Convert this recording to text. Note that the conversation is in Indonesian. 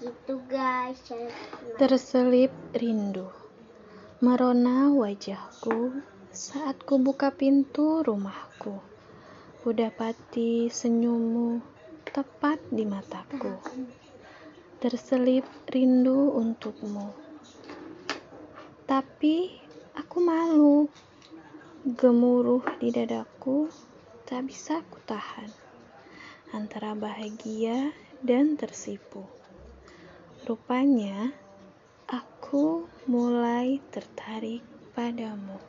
gitu guys Terselip rindu. Merona wajahku saat ku buka pintu rumahku. Ku dapati senyummu tepat di mataku. Terselip rindu untukmu. Tapi aku malu. Gemuruh di dadaku tak bisa ku tahan. Antara bahagia dan tersipu Rupanya aku mulai tertarik padamu.